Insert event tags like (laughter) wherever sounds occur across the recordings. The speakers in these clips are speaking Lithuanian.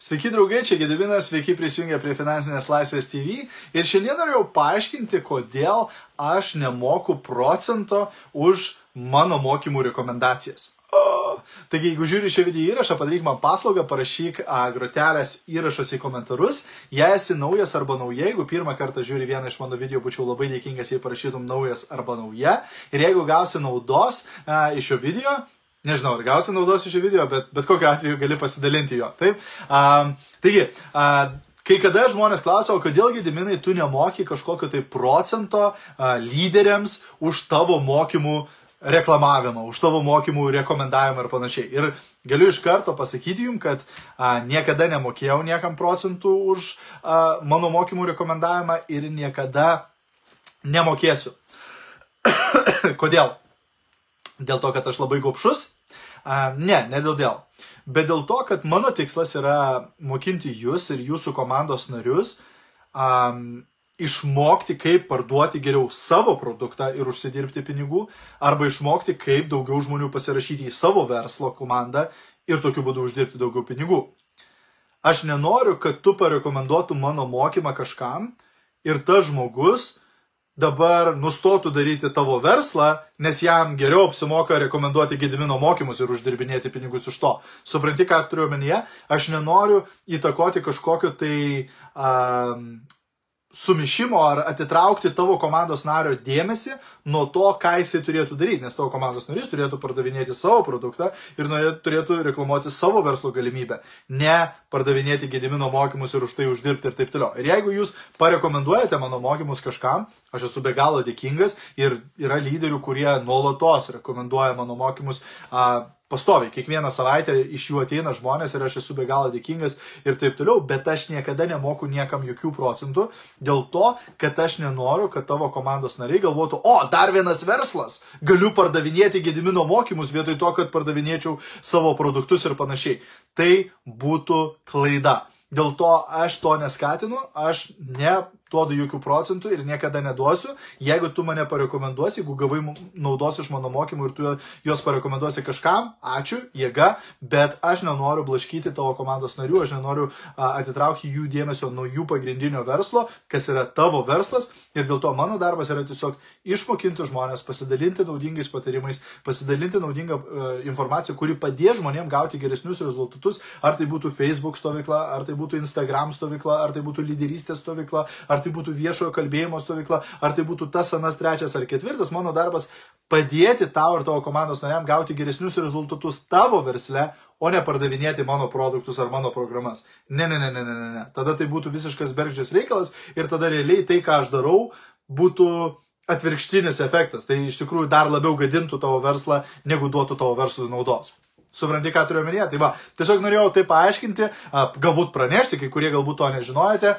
Sveiki draugai, čia Gediminas, sveiki prisijungę prie Finansinės laisvės TV. Ir šiandien norėjau paaiškinti, kodėl aš nemoku procento už mano mokymų rekomendacijas. O, taigi, jeigu žiūri šį video įrašą, padaryk man paslaugą, parašyk a, grotelės įrašas į komentarus. Jei esi naujas arba nauja, jeigu pirmą kartą žiūri vieną iš mano video, būčiau labai dėkingas, jei parašytum naujas arba nauja. Ir jeigu gausi naudos a, iš šio video, nežinau, ar gausi naudos iš šio video, bet, bet kokiu atveju gali pasidalinti jo. Taip. A, taigi, a, Kai kada žmonės klausia, o kodėl Gediminai tu nemoki kažkokio tai procento a, lyderiams už tavo mokymų reklamavimą, už tavo mokymų rekomendavimą ir panašiai. Ir galiu iš karto pasakyti jums, kad a, niekada nemokėjau niekam procentų už a, mano mokymų rekomendavimą ir niekada nemokėsiu. (coughs) Kodėl? Dėl to, kad aš labai gopšus? A, ne, ne dėl dėl bet dėl to, kad mano tikslas yra mokinti jūs ir jūsų komandos narius um, išmokti, kaip parduoti geriau savo produktą ir užsidirbti pinigų, arba išmokti, kaip daugiau žmonių pasirašyti į savo verslo komandą ir tokiu būdu uždirbti daugiau pinigų. Aš nenoriu, kad tu parekomenduotum mano mokymą kažkam ir tas žmogus dabar nustotų daryti tavo verslą, nes jam geriau apsimoka rekomenduoti Gedimino mokymus ir uždirbinėti pinigus iš to. Supranti, ką turiu omenyje? Aš nenoriu įtakoti kažkokio tai um, sumišimo ar atitraukti tavo komandos nario dėmesį nuo to, ką jisai turėtų daryti, nes tavo komandos narys turėtų pardavinėti savo produktą ir turėtų reklamuoti savo verslo galimybę, ne pardavinėti gedimino mokymus ir už tai uždirbti ir taip toliau. Ir jeigu jūs parekomenduojate mano mokymus kažkam, aš esu be galo dėkingas ir yra lyderių, kurie nuolatos rekomenduoja mano mokymus. A, pastoviai, kiekvieną savaitę iš jų ateina žmonės ir aš esu be galo dėkingas ir taip toliau, bet aš niekada nemoku niekam jokių procentų dėl to, kad aš nenoriu, kad tavo komandos nariai galvotų, o, dar vienas verslas, galiu pardavinėti gedimino mokymus vietoj to, kad pardavinėčiau savo produktus ir panašiai. Tai būtų klaida. Dėl to aš to neskatinu, aš ne duodu jokių procentų ir niekada neduosiu. Jeigu tu mane parekomenduosi, jeigu gavai naudos iš mano mokymų ir tu juos parekomenduosi kažkam, ačiū, jėga, bet aš nenoriu blaškyti tavo komandos narių, aš nenoriu a, atitraukti jų dėmesio nuo jų pagrindinio verslo, kas yra tavo verslas ir dėl to mano darbas yra tiesiog išmokinti žmonės, pasidalinti naudingais patarimais, pasidalinti naudingą uh, informaciją, kuri padės žmonėms gauti geresnius rezultatus, ar tai būtų Facebook stovykla, ar tai būtų Instagram stovykla, ar tai būtų lyderystės stovykla, ar ar tai būtų viešojo kalbėjimo stovykla, ar tai būtų tas, anas, trečias ar ketvirtas, mano darbas padėti tau ir tavo komandos nariam gauti geresnius rezultatus tavo versle, o ne pardavinėti mano produktus ar mano programas. Ne, ne, ne, ne, ne, ne. Tada tai būtų visiškas bergždžias reikalas ir tada realiai tai, ką aš darau, būtų atvirkštinis efektas. Tai iš tikrųjų dar labiau gadintų tavo verslą, negu duotų tavo verslui naudos. Supranti, ką turiu omenyje? Tai va, tiesiog norėjau tai paaiškinti, galbūt pranešti, kai kurie galbūt to nežinojate,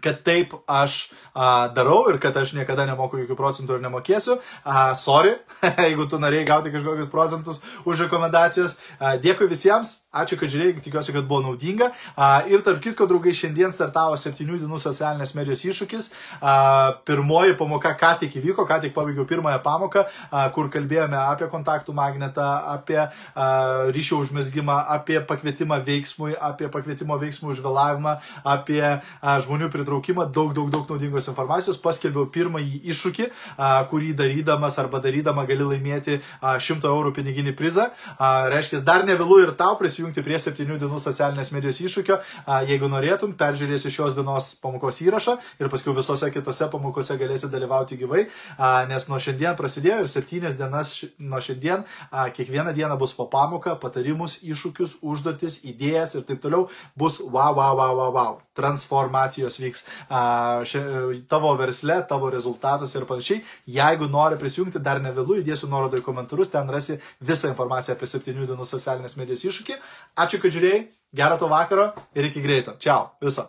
kad taip aš a, darau ir kad aš niekada nemoku jokių procentų ir nemokėsiu. A, sorry, (laughs) jeigu tu norėjai gauti kažkokius procentus už rekomendacijas. A, dėkui visiems, ačiū, kad žiūrėjai, tikiuosi, kad buvo naudinga. A, ir tarp kitko, draugai, šiandien startavo 7 dienų socialinės medijos iššūkis. A, pirmoji pamoka ką tik įvyko, ką tik pabaigiau pirmąją pamoką, a, kur kalbėjome apie kontaktų magnetą, apie a, ryšio užmesgymą, apie pakvietimą veiksmui, apie pakvietimo veiksmų užvėlavimą, apie a, žmonių pritraukimą pritraukimą, daug, daug, daug naudingos informacijos, paskelbiau pirmąjį iššūkį, kurį darydamas arba darydama gali laimėti 100 eurų piniginį prizą. Reiškia, dar nevėlu ir tau prisijungti prie 7 dienų socialinės medijos iššūkio. Jeigu norėtum, peržiūrėsi šios dienos pamokos įrašą ir paskui visose kitose pamokose galėsi dalyvauti gyvai, nes nuo šiandien prasidėjo ir 7 dienas nuo šiandien kiekvieną dieną bus po pamoką, patarimus, iššūkius, užduotis, idėjas ir taip toliau bus wow, wow, wow, wow, wow. Transformacijos vyks vyks a, še, tavo versle, tavo rezultatas ir panašiai. Jeigu nori prisijungti, dar ne vėlų, įdėsiu nuorodą į komentarus, ten rasi visą informaciją apie 7 dienų socialinės medijos iššūkį. Ačiū, kad žiūrėjai, gero to vakaro ir iki greito. Čiau, viso.